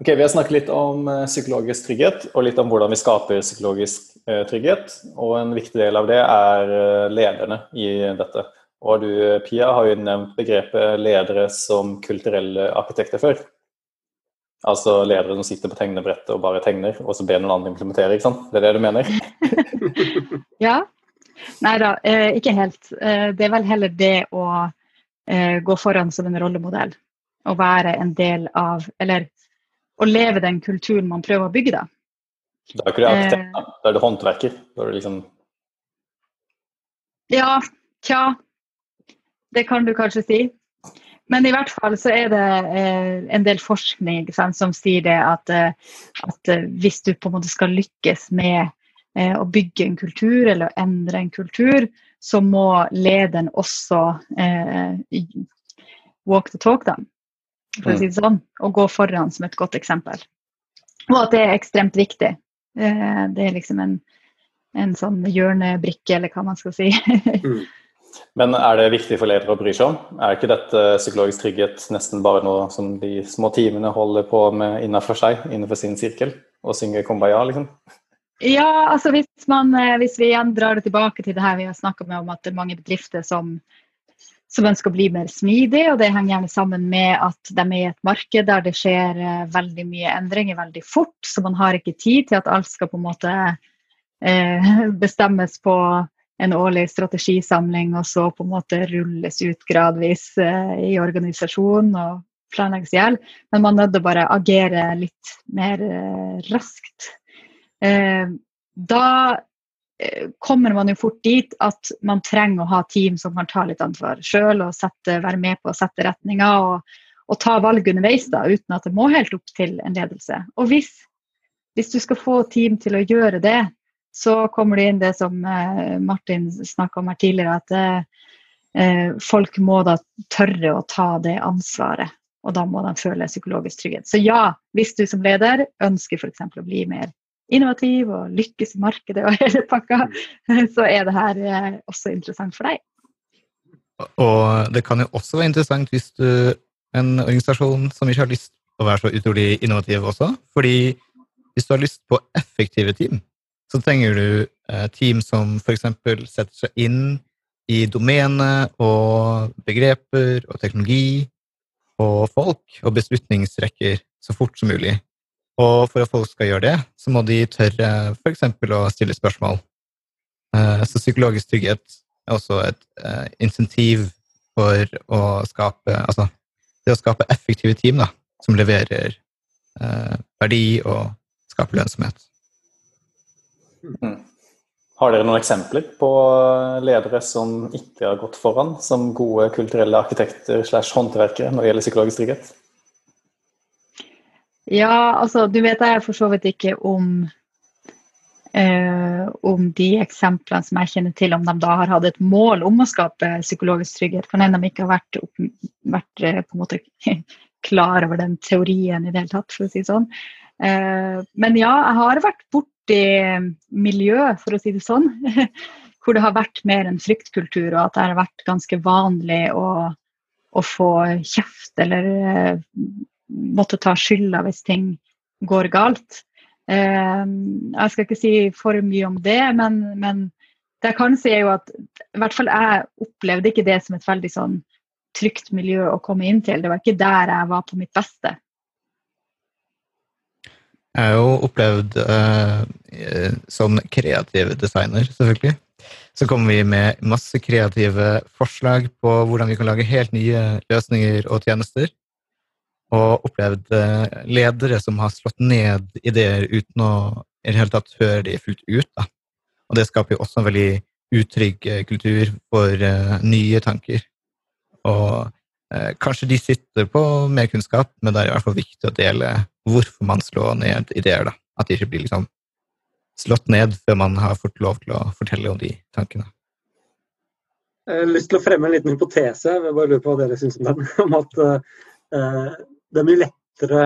Ok, Vi har snakket litt om eh, psykologisk trygghet, og litt om hvordan vi skaper psykologisk eh, trygghet. Og en viktig del av det er eh, lederne i dette. Og du, Pia, har jo nevnt begrepet ledere som kulturelle arkitekter før. Altså ledere som sitter på tegnebrettet og bare tegner, og så ber noen andre implementere, ikke sant? Det er det du mener? ja. Nei da, ikke helt. Det er vel heller det å gå foran som en rollemodell. Å være en del av, eller å leve den kulturen man prøver å bygge, da. Da er ikke du arkitekt, da. Da er du håndverker. Da er du liksom Ja, tja. Det kan du kanskje si. Men i hvert fall så er det eh, en del forskning sant, som sier det at, eh, at, eh, hvis du på en måte skal lykkes med eh, å bygge en kultur eller å endre en kultur, så må lederen også eh, walk the talk, da for å si det sånn, og gå foran som et godt eksempel. Og at det er ekstremt viktig. Eh, det er liksom en, en sånn hjørnebrikke, eller hva man skal si. mm. Men er det viktig for ledere å bry seg om? Er ikke dette psykologisk trygghet nesten bare noe som de små timene holder på med innenfor seg, innenfor sin sirkel, og synger kumbaya, liksom? Ja, altså hvis, man, eh, hvis vi igjen drar det tilbake til det her vi har snakka om at det er mange bedrifter som som ønsker å bli mer smidig, og det henger gjerne sammen med at de er i et marked der det skjer eh, veldig mye endringer veldig fort, så man har ikke tid til at alt skal på en måte eh, bestemmes på en årlig strategisamling, og så på en måte rulles ut gradvis eh, i organisasjonen og planlegges i hjel. Men man er nødt til å bare agere litt mer raskt. Da kommer man jo fort dit at man trenger å ha team som kan ta litt ansvar sjøl og sette, være med på å sette retninga og, og, ta valg underveis da, uten at det må helt opp til en ledelse. Og hvis, hvis du skal få team til å gjøre det, så kommer det inn det som eh, Martin snakka om her tidligere, at eh, eh, folk må da tørre å ta det ansvaret. Og da må de føle psykologisk trygghet. Så ja, hvis du som leder ønsker f.eks. å bli mer innovativ og lykkes i markedet og hele pakka, så er det her eh, også interessant for deg. Og det kan jo også være interessant hvis du en organisasjon som ikke har lyst til å være så utrolig innovativ også. Fordi hvis du har lyst på effektive team, så trenger du eh, team som f.eks. setter seg inn i domene og begreper og teknologi og folk og beslutningsrekker så fort som mulig. Og for at folk skal gjøre det, så må de tørre f.eks. å stille spørsmål. Eh, så psykologisk trygghet er også et uh, insentiv for å skape Altså det å skape effektive team da, som leverer uh, verdi og skaper lønnsomhet. Mm. Har dere noen eksempler på ledere som ikke har gått foran som gode kulturelle arkitekter slash håndverkere når det gjelder psykologisk trygghet? Ja, altså du vet jeg for så vidt ikke om eh, om de eksemplene som jeg kjenner til, om de da har hatt et mål om å skape psykologisk trygghet. Kan hende de ikke har vært, opp, vært eh, på en måte klar over den teorien i det hele tatt, for å si det sånn. Eh, men ja, jeg har vært borti miljø, for å si det sånn, hvor det har vært mer en fryktkultur, og at det har vært ganske vanlig å, å få kjeft eller eh, måtte ta skylda hvis ting går galt. Eh, jeg skal ikke si for mye om det, men, men det jeg kan si er jo at i hvert fall jeg opplevde ikke det som et veldig sånn trygt miljø å komme inn til. Det var ikke der jeg var på mitt beste. Jeg har jo opplevd eh, som kreativ designer, selvfølgelig. Så kommer vi med masse kreative forslag på hvordan vi kan lage helt nye løsninger og tjenester og opplevd eh, ledere som har slått ned ideer uten å i det hele tatt høre de fullt ut. Da. Og det skaper jo også en veldig utrygg eh, kultur for uh, nye tanker. Og uh, kanskje de sitter på mer kunnskap, men det er i hvert fall viktig å dele hvorfor man slår ned ideer. da. At de ikke blir liksom slått ned før man har fått lov til å fortelle om de tankene. Jeg har lyst til å fremme en liten hypotese, jeg bare lurer på hva dere syns om den. om at uh, det er mye lettere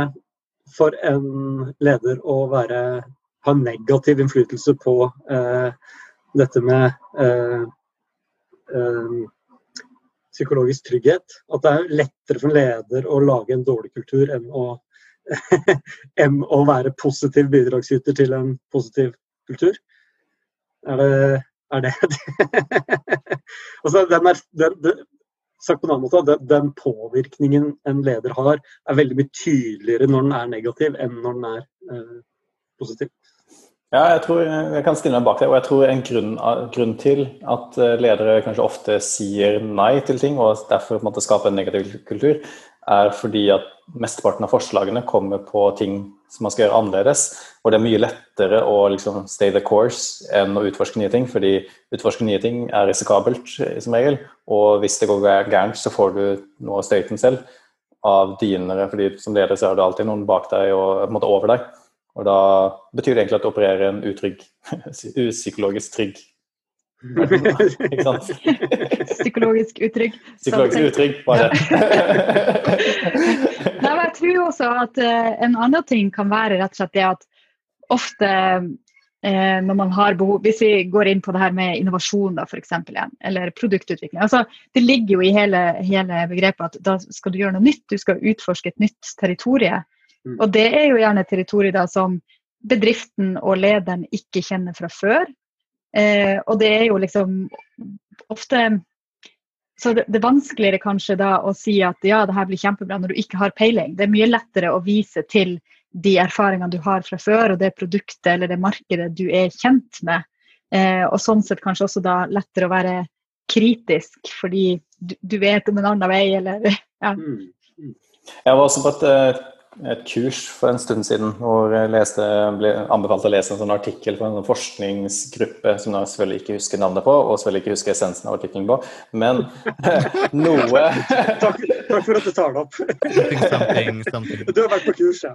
for en leder å være, ha negativ innflytelse på eh, dette med eh, eh, psykologisk trygghet. At det er lettere for en leder å lage en dårlig kultur enn å enn å være positiv bidragsyter til en positiv kultur? Er det, er det altså, den er, den, den, Sagt på en annen måte, den, påvirkningen en leder har, er veldig mye tydeligere når den er negativ, enn når den er eh, positiv. Ja, jeg tror jeg kan stille meg bak det. Og jeg tror en grunn, grunn, til at eh, ledere kanskje ofte sier nei til ting, og derfor på en måte skaper en negativ kultur, er fordi at mesteparten av forslagene kommer på ting som man skal gjøre annerledes. Og det er mye lettere å liksom stay the course enn å utforske nye ting. Fordi utforske nye ting er risikabelt som regel. Og hvis det går gærent, så får du noe av støyten selv av dine fordi som leder så er det alltid noen bak deg og på en måte over deg. Og da betyr det egentlig at du opererer en utrygg, upsykologisk trygg Ikke sant? Psykologisk utrygg. Psykologisk utrygg, bare. Nei, men jeg tror også at uh, en annen ting kan være rett og slett det at ofte uh, når man har behov Hvis vi går inn på det her med innovasjon, da, for eksempel, eller produktutvikling. altså Det ligger jo i hele, hele begrepet at da skal du gjøre noe nytt. Du skal utforske et nytt territorium. Mm. Og det er jo gjerne territorier da som bedriften og lederen ikke kjenner fra før. Eh, og det er jo liksom ofte Så det, det, er vanskeligere kanskje da å si at ja, det her blir kjempebra når du ikke har peiling. Det er mye lettere å vise til de erfaringene du har fra før, og det produktet eller det markedet du er kjent med. Eh, og sånn sett kanskje også da lettere å være kritisk, fordi du, du vet om en annen vei, eller ja. Mm. mm. Jeg var også på et eh, et kurs for en stund siden hvor jeg leste, ble anbefalt å lese en sånn artikkel fra en forskningsgruppe som jeg selvfølgelig ikke husker navnet på, og selvfølgelig ikke husker essensen av artikkelen på, men noe takk, takk, for at du tar det opp. Du har vært på kurs, ja.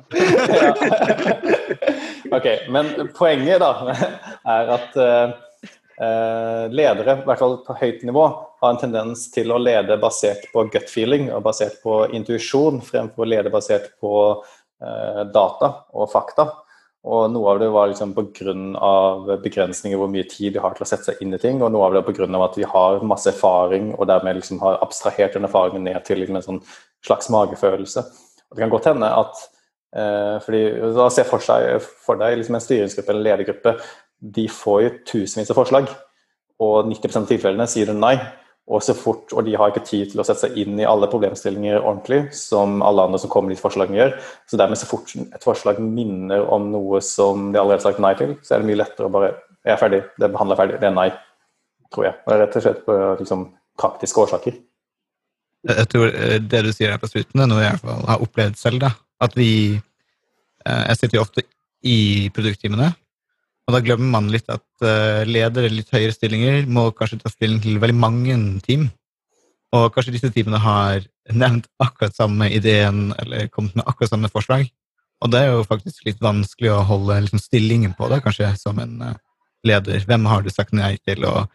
ok, men poenget da er at uh, Eh, ledere, i hvert fall på høyt nivå, har en tendens til å lede basert på gut feeling og basert på intuisjon, fremfor å lede basert på eh, data og fakta. Og noe av det var liksom pga. begrensninger hvor mye tid de har til å sette seg inn i ting, og noe av det pga. at vi har masse erfaring og dermed liksom har abstrahert den erfaringen ned til en sånn slags magefølelse. Og det kan godt hende at eh, fordi da Se for, seg, for deg liksom en styringsgruppe eller ledergruppe de får jo tusenvis av forslag, og 90 av tilfellene sier hun nei. Og, så fort, og de har ikke tid til å sette seg inn i alle problemstillinger ordentlig, som alle andre som kommer med forslagene gjør. Så dermed så fort et forslag minner om noe som de allerede har sagt nei til, så er det mye lettere å bare Jeg er ferdig, det behandler ferdig, det er nei, tror jeg. Og det er rett og slett på liksom, praktiske årsaker. Jeg tror eh, det du sier her på slutten, er noe jeg i hvert fall har opplevd selv. da. At vi eh, Jeg sitter jo ofte i produktteamene, og da glemmer man litt at uh, ledere i litt høyere stillinger må kanskje ta stilling til veldig mange team. Og kanskje disse teamene har nevnt akkurat samme ideen eller kommet med akkurat samme forslag. Og det er jo faktisk litt vanskelig å holde liksom, stillingen på det, kanskje, som en uh, leder. Hvem har du sagt nei til? Og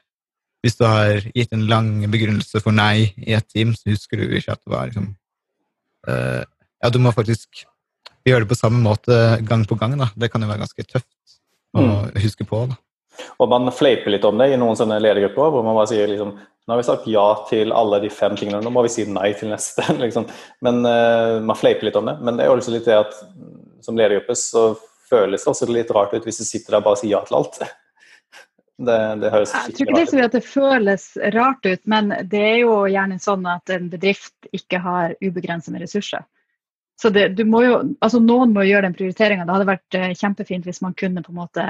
hvis du har gitt en lang begrunnelse for nei i et team, så husker du ikke at det var liksom uh, Ja, du må faktisk gjøre det på samme måte gang på gang. da. Det kan jo være ganske tøft å mm. huske på. Da. Og man fleiper litt om det i noen sånne ledergrupper, hvor man bare sier liksom Nå har vi sagt ja til alle de fem tingene, nå må vi si nei til neste. liksom. Men uh, Man fleiper litt om det. Men det er jo liksom litt det at som ledergruppe så føles det også litt rart ut hvis du sitter der og bare sier ja til alt. Det, det høres Jeg tror ikke det er så at det føles rart ut, men det er jo gjerne sånn at en bedrift ikke har ubegrensede ressurser. Så det, du må jo, altså Noen må gjøre den prioriteringa. Det hadde vært eh, kjempefint hvis man kunne på en måte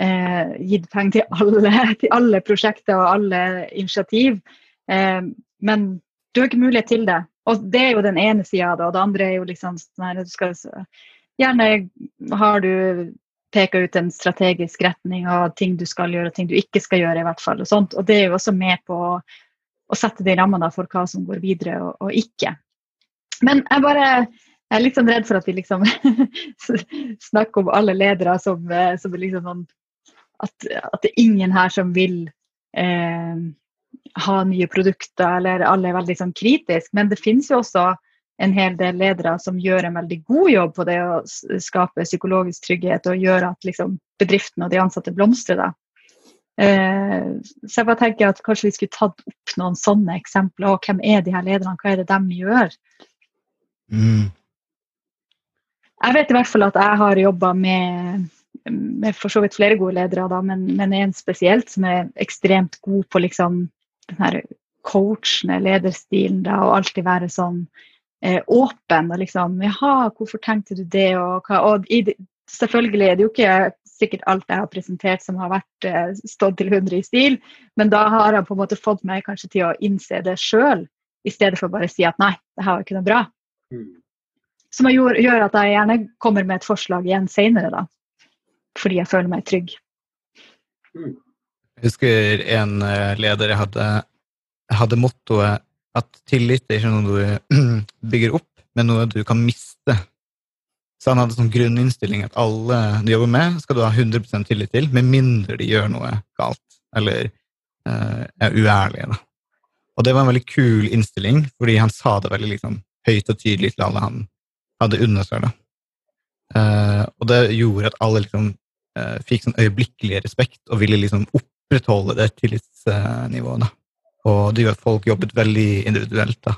eh, gitt penger til alle, til alle, prosjekter og alle initiativ. Eh, men du har ikke mulighet til det. Og det er jo den ene sida av det. Og det andre er jo liksom sånn du skal, Gjerne har du peka ut en strategisk retning av ting du skal gjøre og ting du ikke skal gjøre. i hvert fall. Og, sånt. og det er jo også med på å, å sette de rammene for hva som går videre og, og ikke. Men jeg bare jeg er litt sånn redd for at vi liksom snakker om alle ledere som, eh, som liksom sånn at, at, det er ingen her som vil eh, ha nye produkter, eller alle er veldig sånn kritiske. Men det finnes jo også en hel del ledere som gjør en veldig god jobb på det å skape psykologisk trygghet og gjøre at liksom, bedriften og de ansatte blomstrer. Eh, så jeg bare tenker at kanskje vi skulle tatt opp noen sånne eksempler. og Hvem er de her lederne, hva er det de gjør? Mm. Jeg vet i hvert fall at jeg har jobba med, med for så vidt flere gode ledere, da, men, men en spesielt som er ekstremt god på liksom den her coachende lederstilen da, og alltid være sånn eh, åpen og liksom Jaha, hvorfor tenkte du det, og hva og i, Selvfølgelig er det jo ikke sikkert alt jeg har presentert som har vært eh, stått til 100 i stil, men da har han på en måte fått meg kanskje til å innse det sjøl, i stedet for bare å si at nei, det her var ikke noe bra. Mm. Som gjør, gjør, at jeg gjerne kommer med et forslag igjen seinere, da. Fordi jeg føler meg trygg. Mm. Jeg husker en eh, leder jeg hadde, hadde mottoet at tillit er ikke noe du bygger opp, men noe du kan miste så han hadde sånn grunninnstilling at alle du jobber med, skal du ha 100 tillit til, med mindre de gjør noe galt eller uh, er uærlige. Da. Og det var en veldig kul innstilling, fordi han sa det veldig liksom, høyt og tydelig til alle han hadde unnet seg. det. Uh, og det gjorde at alle liksom, uh, fikk sånn øyeblikkelig respekt og ville liksom opprettholde det tillitsnivået. Da. Og det gjorde at folk jobbet veldig individuelt. da.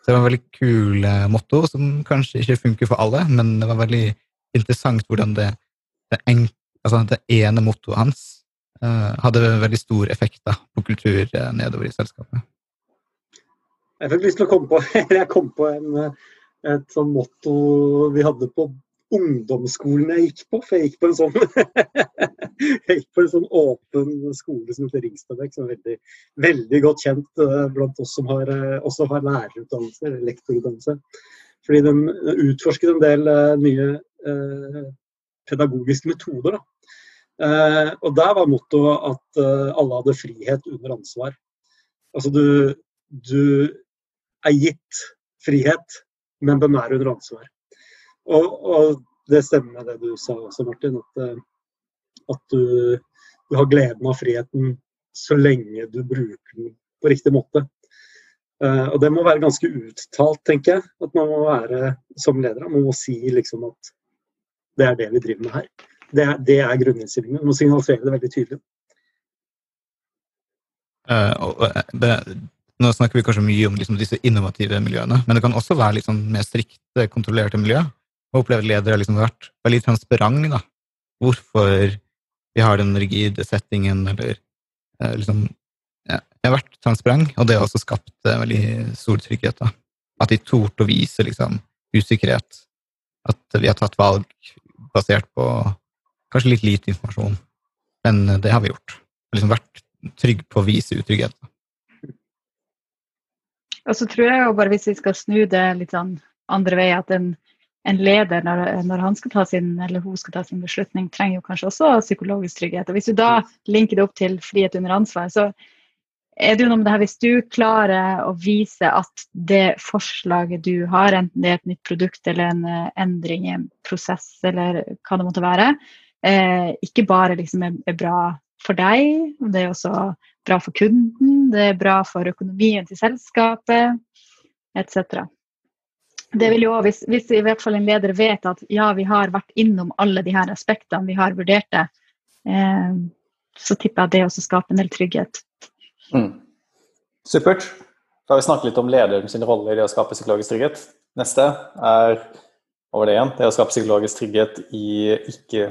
Så det var en veldig kul eh, motto, som kanskje ikke funker for alle, men det var veldig interessant hvordan det, det, en, altså det ene mottoet hans hadde veldig stor effekt da, på kultur nedover i selskapet. Jeg fikk lyst til å komme på, jeg kom på en, et sånn motto vi hadde på ungdomsskolen jeg gikk på. For jeg gikk på en sånn, jeg gikk på en sånn åpen skole som heter Ringstadbekk, som er veldig, veldig godt kjent uh, blant oss som har, uh, også har lærerutdannelse, eller lektorutdannelse. Fordi den utforsket en del uh, nye pedagogiske metoder. og der var mottoet at alle hadde frihet under ansvar. Altså du, du er gitt frihet, men den er under ansvar. Og, og, det stemmer med det du sa også, Martin. At, eh, at du, du, har gleden av friheten så lenge du bruker den på riktig måte. Uh, og det må være ganske uttalt, tenker jeg. At man må være som leder. Man må si liksom at det er det vi driver med her. Det er, det er grunninnstillingen. Man må signalisere det veldig tydelig. Uh, uh, nå snakker vi kanskje mye om liksom, disse innovative miljøene, men det kan også være liksom, mer strikte, kontrollerte miljøer og opplever ledere har liksom vært veldig transparent da. Hvorfor vi har den rigide settingen, eller eh, liksom ja, Jeg har vært transparent, og det har også skapt eh, veldig stor trygghet. da. At de torde å vise liksom, usikkerhet. At vi har tatt valg basert på kanskje litt lite informasjon. Men eh, det har vi gjort. Liksom vært trygg på å vise utrygghet. Og så tror jeg jo bare hvis vi skal snu det litt sånn andre vei, at en en leder, når, når, han skal ta sin, eller hun skal ta sin beslutning, trenger jo kanskje også psykologisk trygghet. Og Hvis du da linker det opp til frihet under ansvar, så er det jo noe med det her hvis du klarer å vise at det forslaget du har, enten det er et nytt produkt eller en uh, endring i en prosess eller hva det måtte være, eh, ikke bare liksom er, er, bra for deg, det er også bra for kunden, det er bra for økonomien til selskapet etc. Det vil jo, hvis, hvis, i hvert fall en leder vet at ja, vi har vært innom alle de her aspektene, vi har vurdert det, eh, så tipper jeg det også skaper en del trygghet. Mm. Supert. Da har vi snakket litt om lederen sin rolle i det å skape psykologisk trygghet. Neste er over det igjen, det å skape psykologisk trygghet i ikke,